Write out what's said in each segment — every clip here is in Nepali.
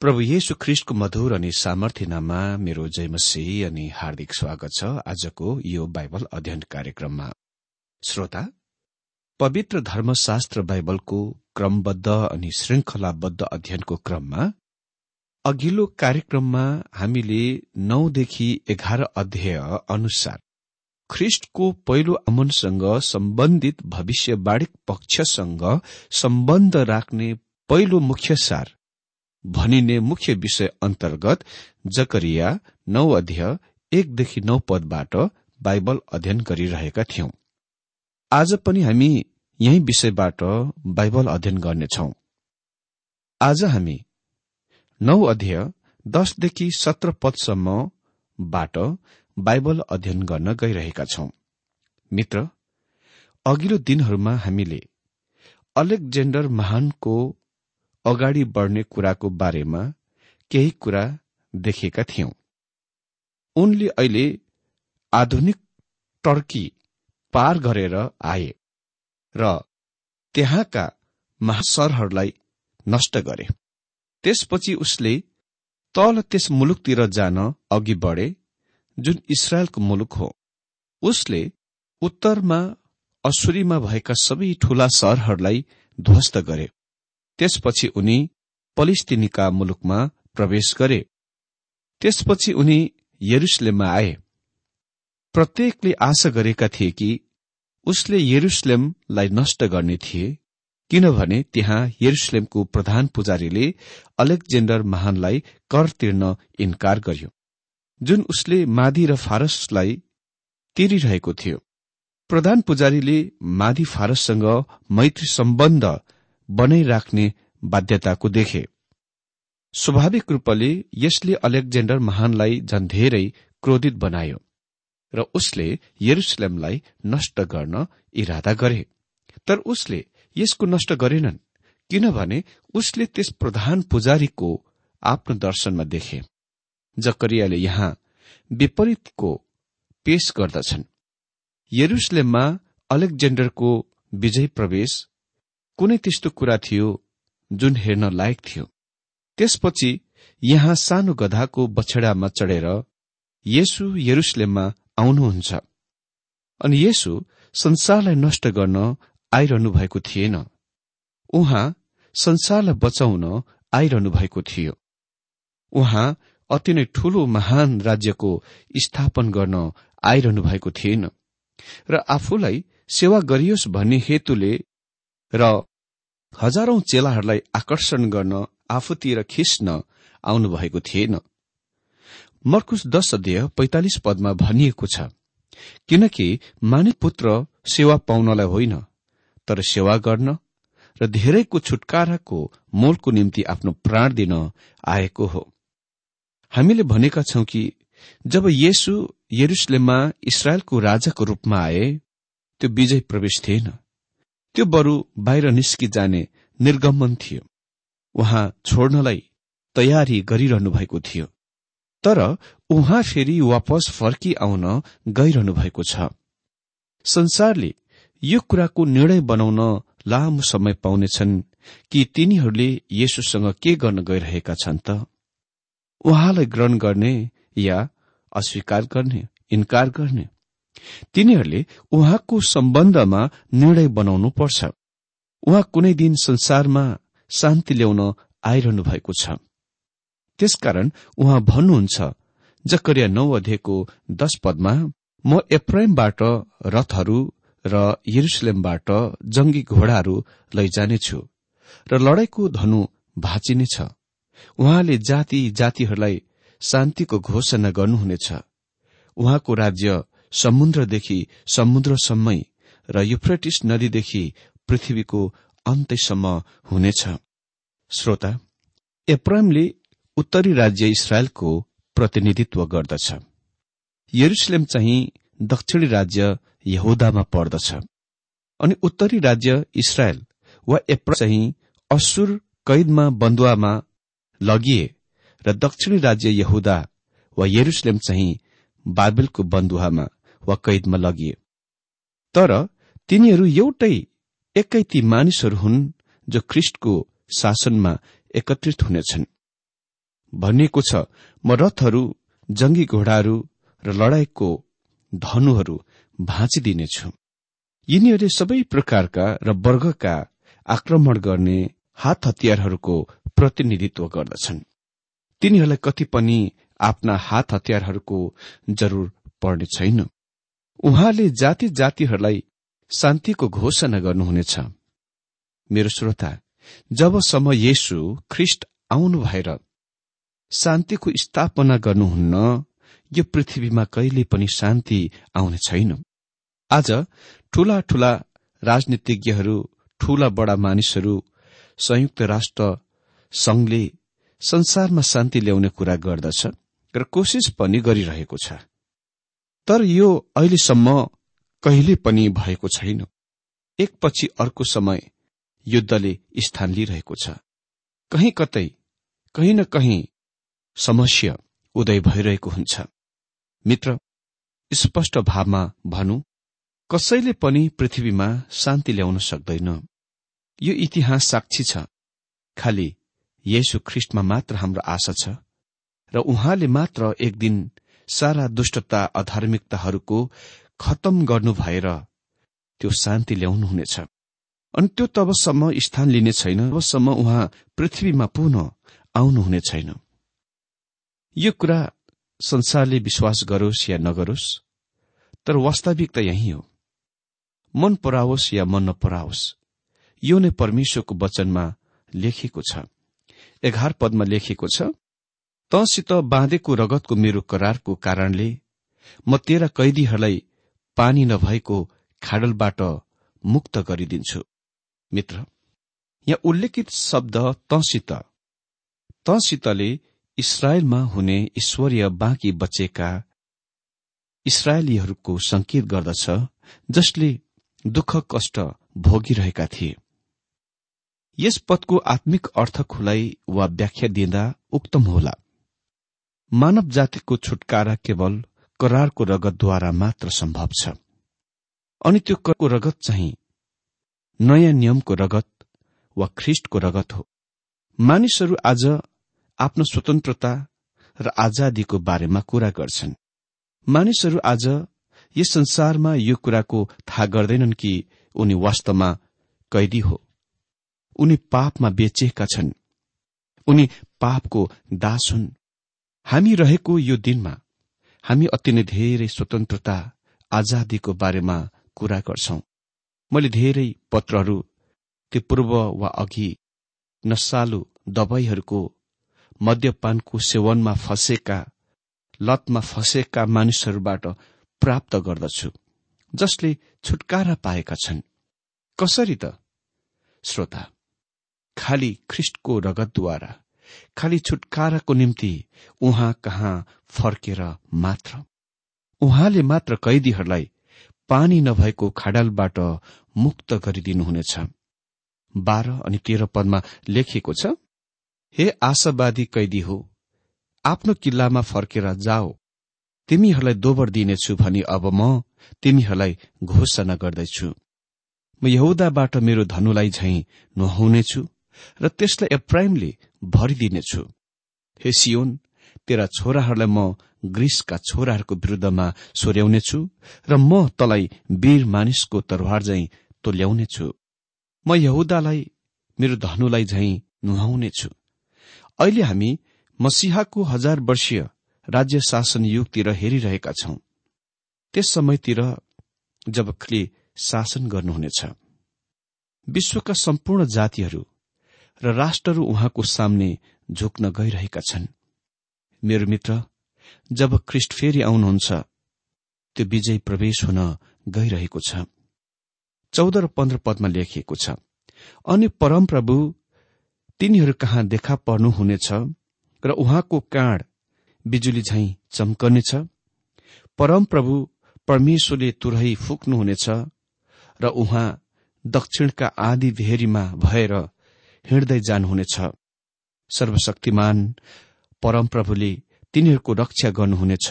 प्रभु येशु ख्रिष्टको मधुर अनि सामर्थ्य नाममा मेरो जयमसी अनि हार्दिक स्वागत छ आजको यो बाइबल अध्ययन कार्यक्रममा। श्रोता पवित्र धर्मशास्त्र बाइबलको क्रमबद्ध अनि श्रृंखलाबद्ध अध्ययनको क्रममा अघिल्लो कार्यक्रममा हामीले नौदेखि एघार अध्याय अनुसार ख्रिष्टको पहिलो अमनसँग सम्बन्धित भविष्यवाणी पक्षसँग सम्बन्ध राख्ने पहिलो मुख्य सार भनिने मुख्य विषय अन्तर्गत जकरिया नौ अध्यय एकदेखि नौ पदबाट बाइबल अध्ययन गरिरहेका थियौं। आज पनि हामी यही विषयबाट बाइबल अध्ययन गर्नेछौ। आज हामी नौ अध्यय दसदेखि सत्र पदसम्मबाट बाइबल अध्ययन गर्न गइरहेका छौं। मित्र अघिल्लो दिनहरूमा हामीले अलेक्जेन्डर महानको अगाडि बढ्ने कुराको बारेमा केही कुरा देखेका थियौं। उनले अहिले आधुनिक टर्की पार गरेर आए र त्यहाँका महासरहरूलाई नष्ट गरे। त्यसपछि उसले तल त्यस मुलुकतिर जान अघि बढे जुन इसरायलको मुलुक हो। उसले उत्तरमा असुरीमा भएका सबै ठूला सहरहरूलाई ध्वस्त गरे। त्यसपछि उनी पलिस्तिनीका मुलुकमा प्रवेश गरे। त्यसपछि उनी यरुसलेममा आए। प्रत्येकले आशा गरेका थिए कि उसले यरुसलेमलाई नष्ट गर्ने थिए किनभने त्यहाँ यरुसलेमको प्रधान पुजारीले अलेक्जेन्डर महानलाई कर तिर्न इन्कार गर्यो जुन उसले मादी र फारसलाई तिरिरहेको थियो। प्रधान पुजारीले मादी फारससँग मैत्री सम्बन्ध बनाइराख्ने बाध्यताको देखे। स्वाभाविक रूपले यसले अलेक्जेन्डर महानलाई झन् धेरै क्रोधित बनायो र उसले यरुसलेमलाई नष्ट गर्न इरादा गरे। तर उसले यसको नष्ट गरेनन् किनभने उसले त्यस प्रधान पुजारीको आफ्नो दर्शनमा देखे। जकरियाले यहाँ विपरीतको पेश गर्दछन्। यरुसलेममा अलेक्जेन्डरको विजय प्रवेश कुनै त्यस्तो कुरा थियो जुन हेर्न लायक थियो। त्यसपछि यहाँ सानो गधाको बछडामा चढेर येसु यरुसलेममा आउनुहुन्छ। अनि यसु संसारलाई नष्ट गर्न आइरहनु भएको थिएन। उहाँ संसारलाई बचाउन आइरहनु भएको थियो। उहाँ अति नै ठूलो महान राज्यको स्थापन गर्न आइरहनु भएको थिएन। र आफूलाई सेवा गरियोस् भन्ने हेतुले र हजारौं चेलाहरूलाई आकर्षण गर्न आफूतिर खिच्न आउनुभएको थिएन। मर्कुस दश अध्यय पैंतालिस पदमा भनिएको छ किनकि मानित पुत्र सेवा पाउनलाई होइन तर सेवा गर्न र धेरैको छुटकाराको मोलको निम्ति आफ्नो प्राण दिन आएको हो। हामीले भनेका छौं कि जब येसु यरुसलेममा इसरायलको राजाको रूपमा आए त्यो विजय प्रवेश थिएन। त्यो बरु बाहिर निस्किजाने निर्गमन थियो। उहाँ छोड्नलाई तयारी गरिरहनु भएको थियो। तर उहाँ फेरि वापस फर्किआउन गइरहनु भएको छ। संसारले यो कुराको निर्णय बनाउन लामो समय पाउनेछन् कि तिनीहरूले येशुसँग के गर्न गइरहेका छन् त? उहाँलाई ग्रहण गर्ने या अस्वीकार गर्ने इन्कार गर्ने तिनीहरूले उहाँको सम्बन्धमा निर्णय बनाउनु पर्छ उहाँ कुनै दिन संसारमा शान्ति ल्याउन आइरहनु भएको छ। त्यसकारण उहाँ भन्नुहुन्छ जकरिया नौ अध्ययको दश पदमा म एप्राइमबाट रथहरू र यरुसलेमबाट जंगी घोडाहरू लैजानेछु र लडाईँको धनु भाँचिनेछ। उहाँले जाति जातिहरूलाई शान्तिको घोषणा गर्नुहुनेछ। उहाँको राज्य समुद्रदेखि समुद्रसम्मै र युफ्रेटिस नदीदेखि पृथ्वीको अन्त्यसम्म हुनेछ। श्रोता एप्रामले उत्तरी राज्य इसरायलको प्रतिनिधित्व गर्दछ। यरुसलेम चाहिँ दक्षिणी राज्य यहुदामा पर्दछ अनि उत्तरी राज्य इसरायल वा एप्रा चाहिँ असुर कैदमा बन्दुवामा लगिए र दक्षिणी राज्य यहुदा वा यरुसलेम चाहिँ बाबेलको बन्दुवामा वा कैदमा लगिए तर तिनीहरू एउटै एकै ती मानिसहरू हुन् जो ख्रिष्टको शासनमा एकत्रित हुनेछन्। भनिएको छ म रथहरू जंगी घोडाहरू र लडाईँको धनुहरू भाँचिदिनेछु। यिनीहरूले सबै प्रकारका र वर्गका आक्रमण गर्ने हात हतियारहरूको प्रतिनिधित्व गर्दछन्। तिनीहरूलाई कति पनि आफ्ना हात हतियारहरूको जरूर पर्ने छैन। उहाँले जाति जातिहरूलाई शान्तिको घोषणा गर्नुहुनेछ। मेरो श्रोता जबसम्म येशु ख्रिष्ट आउनु भएर शान्तिको स्थापना गर्नुहुन्न यो पृथ्वीमा कहिले पनि शान्ति आउने छैन। आज ठूला ठूला राजनीतिज्ञहरू ठूला बडा मानिसहरू संयुक्त राष्ट्र संघले संसारमा शान्ति ल्याउने कुरा गर्दछ र कोसिस पनि गरिरहेको छ। तर यो अहिलेसम्म कहिले पनि भएको छैन। एकपछि अर्को समय युद्धले स्थान लिइरहेको छ। कहीँ कतै कहीँ न कहीँ समस्या उदय भइरहेको हुन्छ। मित्र स्पष्ट भावमा भनौं कसैले पनि पृथ्वीमा शान्ति ल्याउन सक्दैन। यो इतिहास साक्षी छ। खालि येशु ख्रिष्टमा मात्र हाम्रो आशा छ र उहाँले मात्र एक दिन सारा दुष्टता अधार्मिकताहरूको खतम गर्नु भएर त्यो शान्ति ल्याउनुहुनेछ। अनि त्यो तबसम्म स्थान लिने छैन तबसम्म उहाँ पृथ्वीमा पुनः आउनुहुने छैन। यो कुरा संसारले विश्वास गरोस् या नगरोस् तर वास्तविकता यही हो। मन पराओस् या मन नपराओस् यो नै परमेश्वरको वचनमा लेखिएको छ। एघार पदमा लेखिएको छ तँसित बाँधेको रगतको मेरो करारको कारणले म तेरा कैदीहरूलाई पानी नभएको खाडलबाट मुक्त गरिदिन्छु। मित्र यहाँ उल्लेखित शब्द तँसित। तँसितले इसरायलमा हुने ईश्वरीय बाँकी बचेका इसरायलीहरूको संकेत गर्दछ जसले दुःख कष्ट भोगिरहेका थिए। यस पदको आत्मिक अर्थ खुलाई वा व्याख्या दिँदा उक्तम होला। मानव जातिको छुटकारा केवल करारको रगतद्वारा मात्र सम्भव छ। अनि त्यो करको रगत चाहिँ नयाँ नियमको रगत वा ख्रिष्टको रगत हो। मानिसहरू आज आफ्नो स्वतन्त्रता र आजादीको बारेमा कुरा गर्छन्। मानिसहरू आज यस संसारमा यो कुराको थाहा गर्दैनन् कि उनी वास्तवमा कैदी हो। उनी पापमा बेचिएका छन्। उनी पापको दास हुन्। हामी रहेको यो दिनमा हामी अति नै धेरै स्वतन्त्रता आजादीको बारेमा कुरा गर्छौं। मैले धेरै पत्रहरू त्यो पूर्व वा अघि नसालु दवाईहरूको मद्यपानको सेवनमा फँसेका लतमा फँसेका मानिसहरूबाट प्राप्त गर्दछु जसले छुटकारा पाएका छन्। कसरी त? श्रोता खालि ख्रिष्टको रगतद्वारा खालि छुटकाराको निम्ति उहाँ कहाँ फर्केर मात्र। उहाँले मात्र कैदीहरूलाई पानी नभएको खाडलबाट मुक्त गरिदिनुहुनेछ। बाह्र अनि तेह्र पदमा लेखिएको छ हे आशावादी कैदी हो आफ्नो किल्लामा फर्केर जाओ। तिमीहरूलाई दोबर दिनेछु भनी अब म तिमीहरूलाई घोषणा गर्दैछु। म यहुदाबाट मेरो धनुलाई झैं नुहाउनेछु र त्यसलाई एप्राइमले भरिदिनेछु। हे सियोन तेरा छोराहरूलाई म ग्रीसका छोराहरूको विरूद्धमा सोर्याउनेछु र म तलाई वीर मानिसको तरवार झैं तो ल्याउनेछु म यहुदालाई मेरो धनुलाई झैं नुहाउनेछु। अहिले हामी मसिहाको हजार वर्षीय राज्य शासन युगतिर हेरिरहेका छौं। त्यस समयतिर जब शासन गर्नुहुनेछ। विश्वका सम्पूर्ण जातिहरू र राष्ट्रहरू उहाँको सामने झुक्न गइरहेका छन्। मेरो मित्र जब ख्रिस्ट फेरि आउनुहुन्छ त्यो विजय प्रवेश हुन गइरहेको छ। चौध र पन्ध्र पदमा लेखिएको छ अनि परमप्रभु तिनीहरू कहाँ देखा पर्नुहुनेछ र उहाँको काँड बिजुली झैं चम्कनेछ? परमप्रभु परमेश्वरले तुरही फुक्नुहुनेछ र उहाँ दक्षिणका आदि भेरीमा भएर हिँड्दै जानुहुनेछ। सर्वशक्तिमान परमप्रभुले तिनीहरूको रक्षा गर्नुहुनेछ।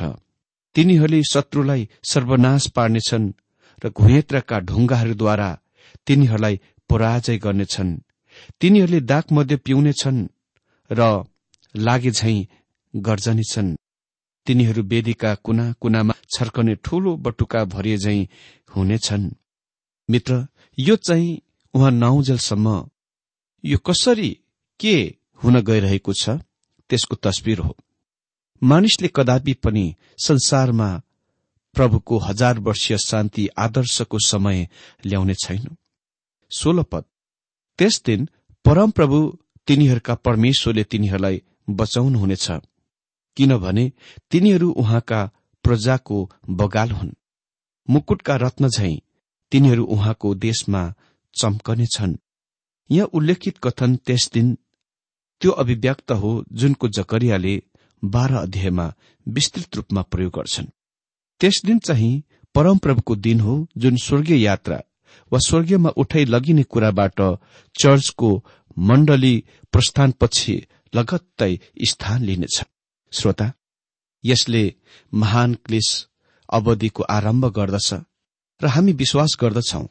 तिनीहरूले शत्रुलाई सर्वनाश पार्नेछन् र घुहेत्रका ढुङ्गाहरूद्वारा तिनीहरूलाई पराजय गर्नेछन्। तिनीहरूले दागमध्ये पिउनेछन् र लागे झैं गर्जनेछन्। तिनीहरू वेदीका कुना कुनामा छर्कने ठूलो बटुका भरिए झैं हुनेछन्। मित्र यो चाहिँ उहाँ नौजेलसम्म यो कसरी के हुन गइरहेको छ त्यसको तस्विर हो। मानिसले कदापि पनि संसारमा प्रभुको हजार वर्षीय शान्ति आदर्शको समय ल्याउने छैन। सोह्र पद। त्यस दिन परमप्रभु तिनीहरूका परमेश्वरले तिनीहरूलाई बचाउनुहुनेछ किनभने तिनीहरू उहाँका प्रजाको बगाल हुन्। मुकुटका रत्न झैं तिनीहरू उहाँको देशमा चम्कने छन्। यहाँ उल्लेखित कथन त्यस दिन त्यो अभिव्यक्त हो जुनको जकरियाले बाह्र अध्यायमा विस्तृत रूपमा प्रयोग गर्छन्। त्यस दिन चाहिँ परमप्रभुको दिन हो जुन स्वर्गीय यात्रा वा स्वर्गीयमा उठाइ लगिने कुराबाट चर्चको मण्डली प्रस्थानपछि लगत्तै स्थान लिनेछ। श्रोता यसले महान क्लेश अवधिको आरम्भ गर्दछ र हामी विश्वास गर्दछौ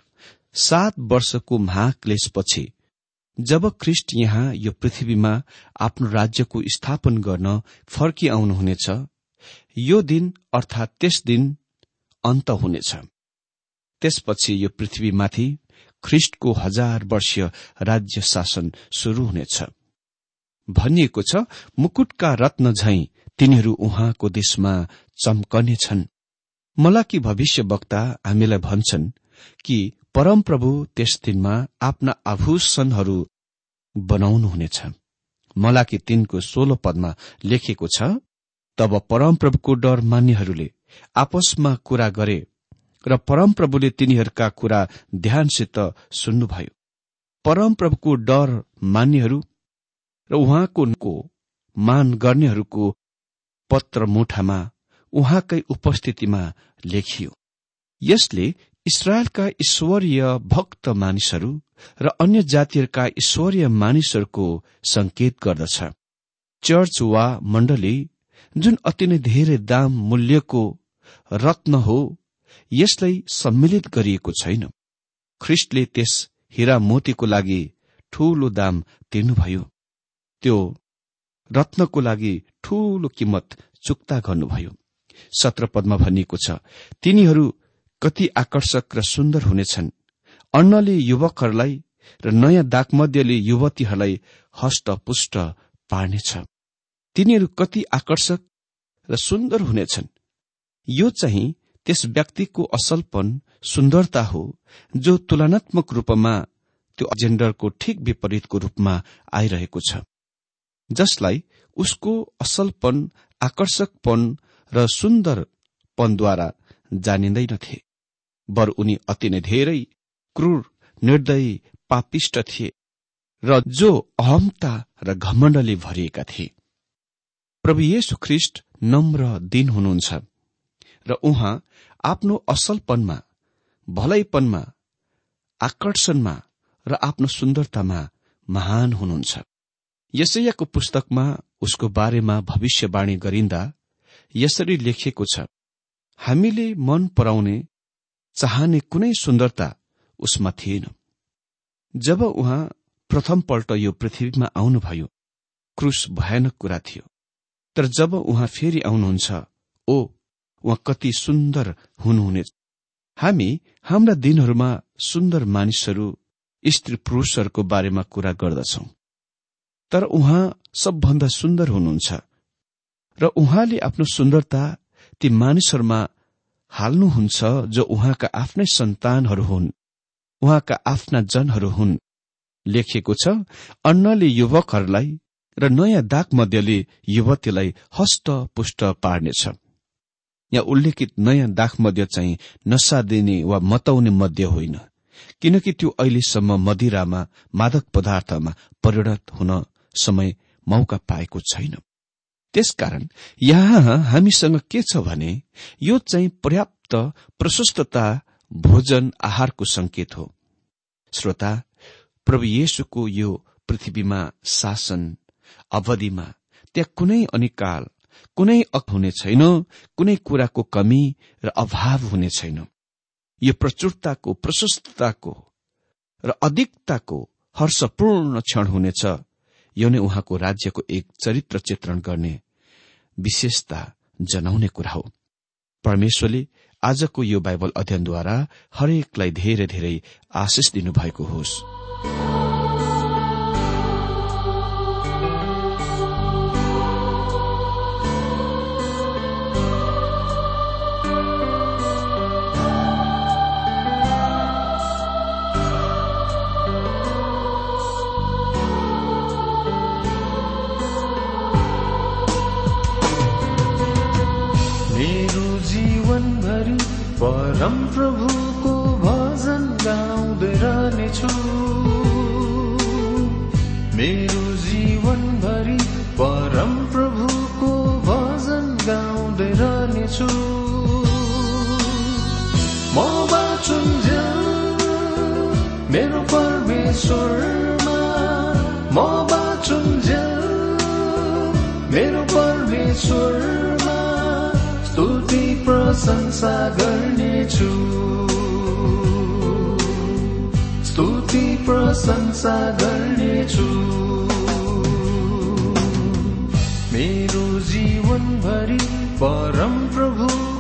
सात वर्षको महाक्लेशपछि जब ख्रिष्ट यहाँ यो पृथ्वीमा आफ्नो राज्यको स्थापन गर्न फर्किआउनुहुनेछ यो दिन अर्थात त्यस दिन अन्त हुनेछ। त्यसपछि यो पृथ्वीमाथि ख्रिष्टको हजार वर्षीय राज्य शासन शुरू हुनेछ। भनिएको छ मुकुटका रत्न झैं तिनीहरू उहाँको देशमा चम्कनेछन्। मलाकी भविष्य वक्ता हामीलाई भन्छन् कि परमप्रभु त्यस दिनमा आफ्ना आभूषणहरू बनाउनुहुनेछ। मलाकी तीनको सोह्र पदमा लेखेको छ तब परमप्रभुको डर मान्नेहरूले आपसमा कुरा गरे र परमप्रभुले तिनीहरूका कुरा ध्यानसित सुन्नुभयो। परमप्रभुको डर मान्नेहरू र उहाँको मान गर्नेहरूको पत्र मुठामा उहाँकै उपस्थितिमा लेखियो। यसले इसरायलका ईश्वरीय भक्त मानिसहरू र अन्य जातिहरूका ईश्वरीय मानिसहरूको संकेत गर्दछ। चर्च वा मण्डली जुन अति नै धेरै दाम मूल्यको रत्न हो यसलाई सम्मिलित गरिएको छैन। ख्रिस्टले त्यस हिरा मोतीको लागि ठूलो दाम तिर्नुभयो त्यो रत्नको लागि ठूलो किम्मत चुक्ता गर्नुभयो। सत्र पदमा भनिएको छ तिनीहरू कति आकर्षक र सुन्दर हुनेछन्। अन्नले युवकहरूलाई र नयाँ दागमध्यले युवतीहरूलाई हष्टपुष्ट पार्नेछ। तिनीहरू कति आकर्षक र सुन्दर हुनेछन्। यो चाहिँ त्यस व्यक्तिको असलपन सुन्दरता हो जो तुलनात्मक रूपमा त्यो जेन्डरको ठिक विपरीतको रूपमा आइरहेको छ। जसलाई उसको असलपन आकर्षकपन र सुन्दरपनद्वारा जानिँदैनथे वर उनी अति नै धेरै क्रूर निर्दयी पापिष्ट थिए र जो अहमता र घमण्डले भरिएका थिए। प्रभु येशु ख्रिष्ट नम्र दिन हुनुहुन्छ र उहाँ आफ्नो असलपनमा भलाइपनमा आकर्षणमा र आफ्नो सुन्दरतामा महान हुनुहुन्छ। यसैयाको पुस्तकमा उसको बारेमा भविष्यवाणी गरिन्दा यसरी लेखिएको छ हामीले मन पराउने चाहने कुनै सुन्दरता उसमा थिएन। जब उहाँ प्रथमपल्ट यो पृथ्वीमा आउनुभयो क्रुस भयानक कुरा थियो। तर जब उहाँ फेरि आउनुहुन्छ ओ उहाँ कति सुन्दर हुनुहुनेछ। हामी हाम्रा दिनहरूमा सुन्दर मानिसहरू स्त्री पुरुषहरूको बारेमा कुरा गर्दछौ। तर उहाँ सबभन्दा सुन्दर हुनुहुन्छ। र उहाँले आफ्नो सुन्दरता ती मानिसहरूमा हाल्नुहुन्छ जो उहाँका आफ्नै सन्तानहरू हुन् उहाँका आफ्ना जनहरू हुन्। लेखिएको छ अन्नले युवकहरूलाई र नयाँ दाग मध्यले युवतीलाई हष्टपुष्ट पार्नेछ। यहाँ उल्लेखित नयाँ दाग मध्य चाहिँ नसा दिने वा मताउने मध्य होइन किनकि त्यो अहिलेसम्म मदिरामा मादक पदार्थमा परिणत हुन समय मौका पाएको छैन। त्यसकारण यहाँ हामीसँग के छ भने यो चाहिँ पर्याप्त प्रशस्तता भोजन आहारको संकेत हो। श्रोता प्रभु येशुको यो पृथ्वीमा शासन अवधिमा त्यहाँ कुनै अनिकाल कुनै अक हुने छैन कुनै कुराको कमी र अभाव हुने छैन। यो प्रचुरताको प्रशस्तताको र अधिकताको हर्षपूर्ण क्षण हुनेछ। यो नै उहाँको राज्यको एक चरित्र चित्रण गर्ने विशेषता जनाउने कुरा हो। परमेश्वरले आजको यो बाइबल अध्ययनद्वारा हरेकलाई धेरै धेरै आशिष दिनुभएको होस्। प्रभुको भजन गाउँदै रहनेछु मेरो जीवनभरि परम प्रभुको भजन गाउँदै रहनेछु म बाँचुन्जेल मेरो परमेश्वरमा। म बाँचुन्जेल मेरो परमेश्वरमा। स्तुति प्रशंसा गर्नेछु स्तुति प्रशंसा गर्नेछु। मेरो जीवनभरि परम प्रभुको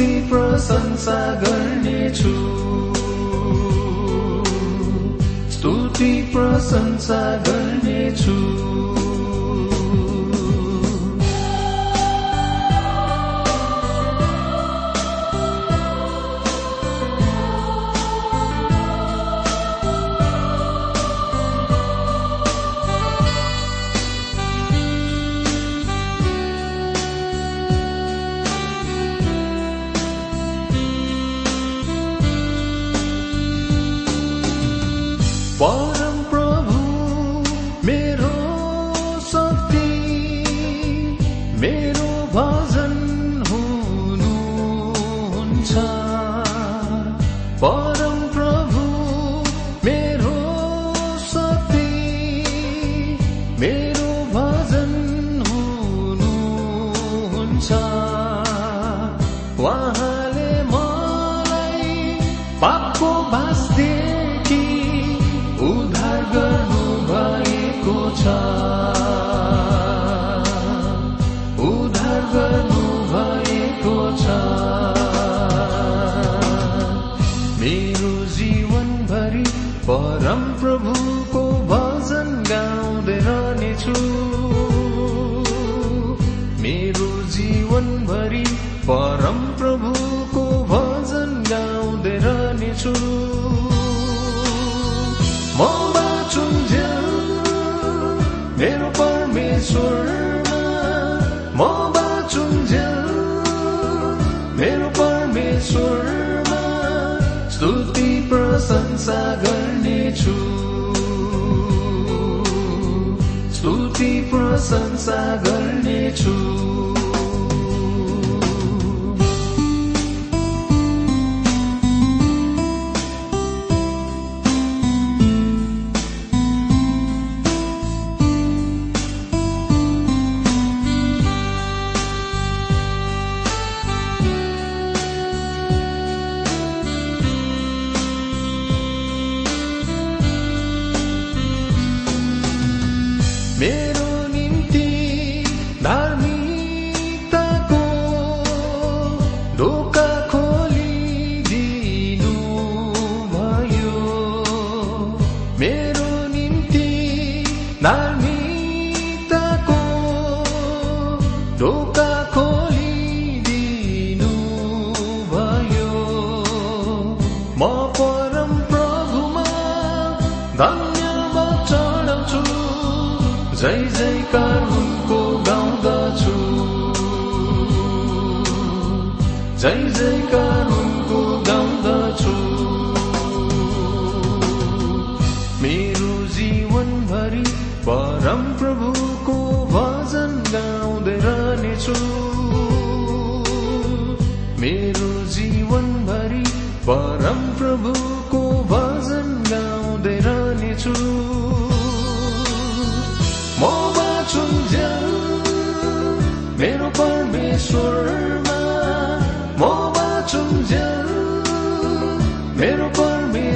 प्रशंसा गर्नेछु। स्तुति प्रशंसा गर्नेछु। परम म मेरो स्तुति गर्नेछु। स्तुति गर्नेछु। मेरो निम्ति नार्मिताको ढोका खोलिदिनु भयो म परम प्रभुमा धन्यवाद चढाउँछु जय जयकार उनको गाउँदछु। जय जयकार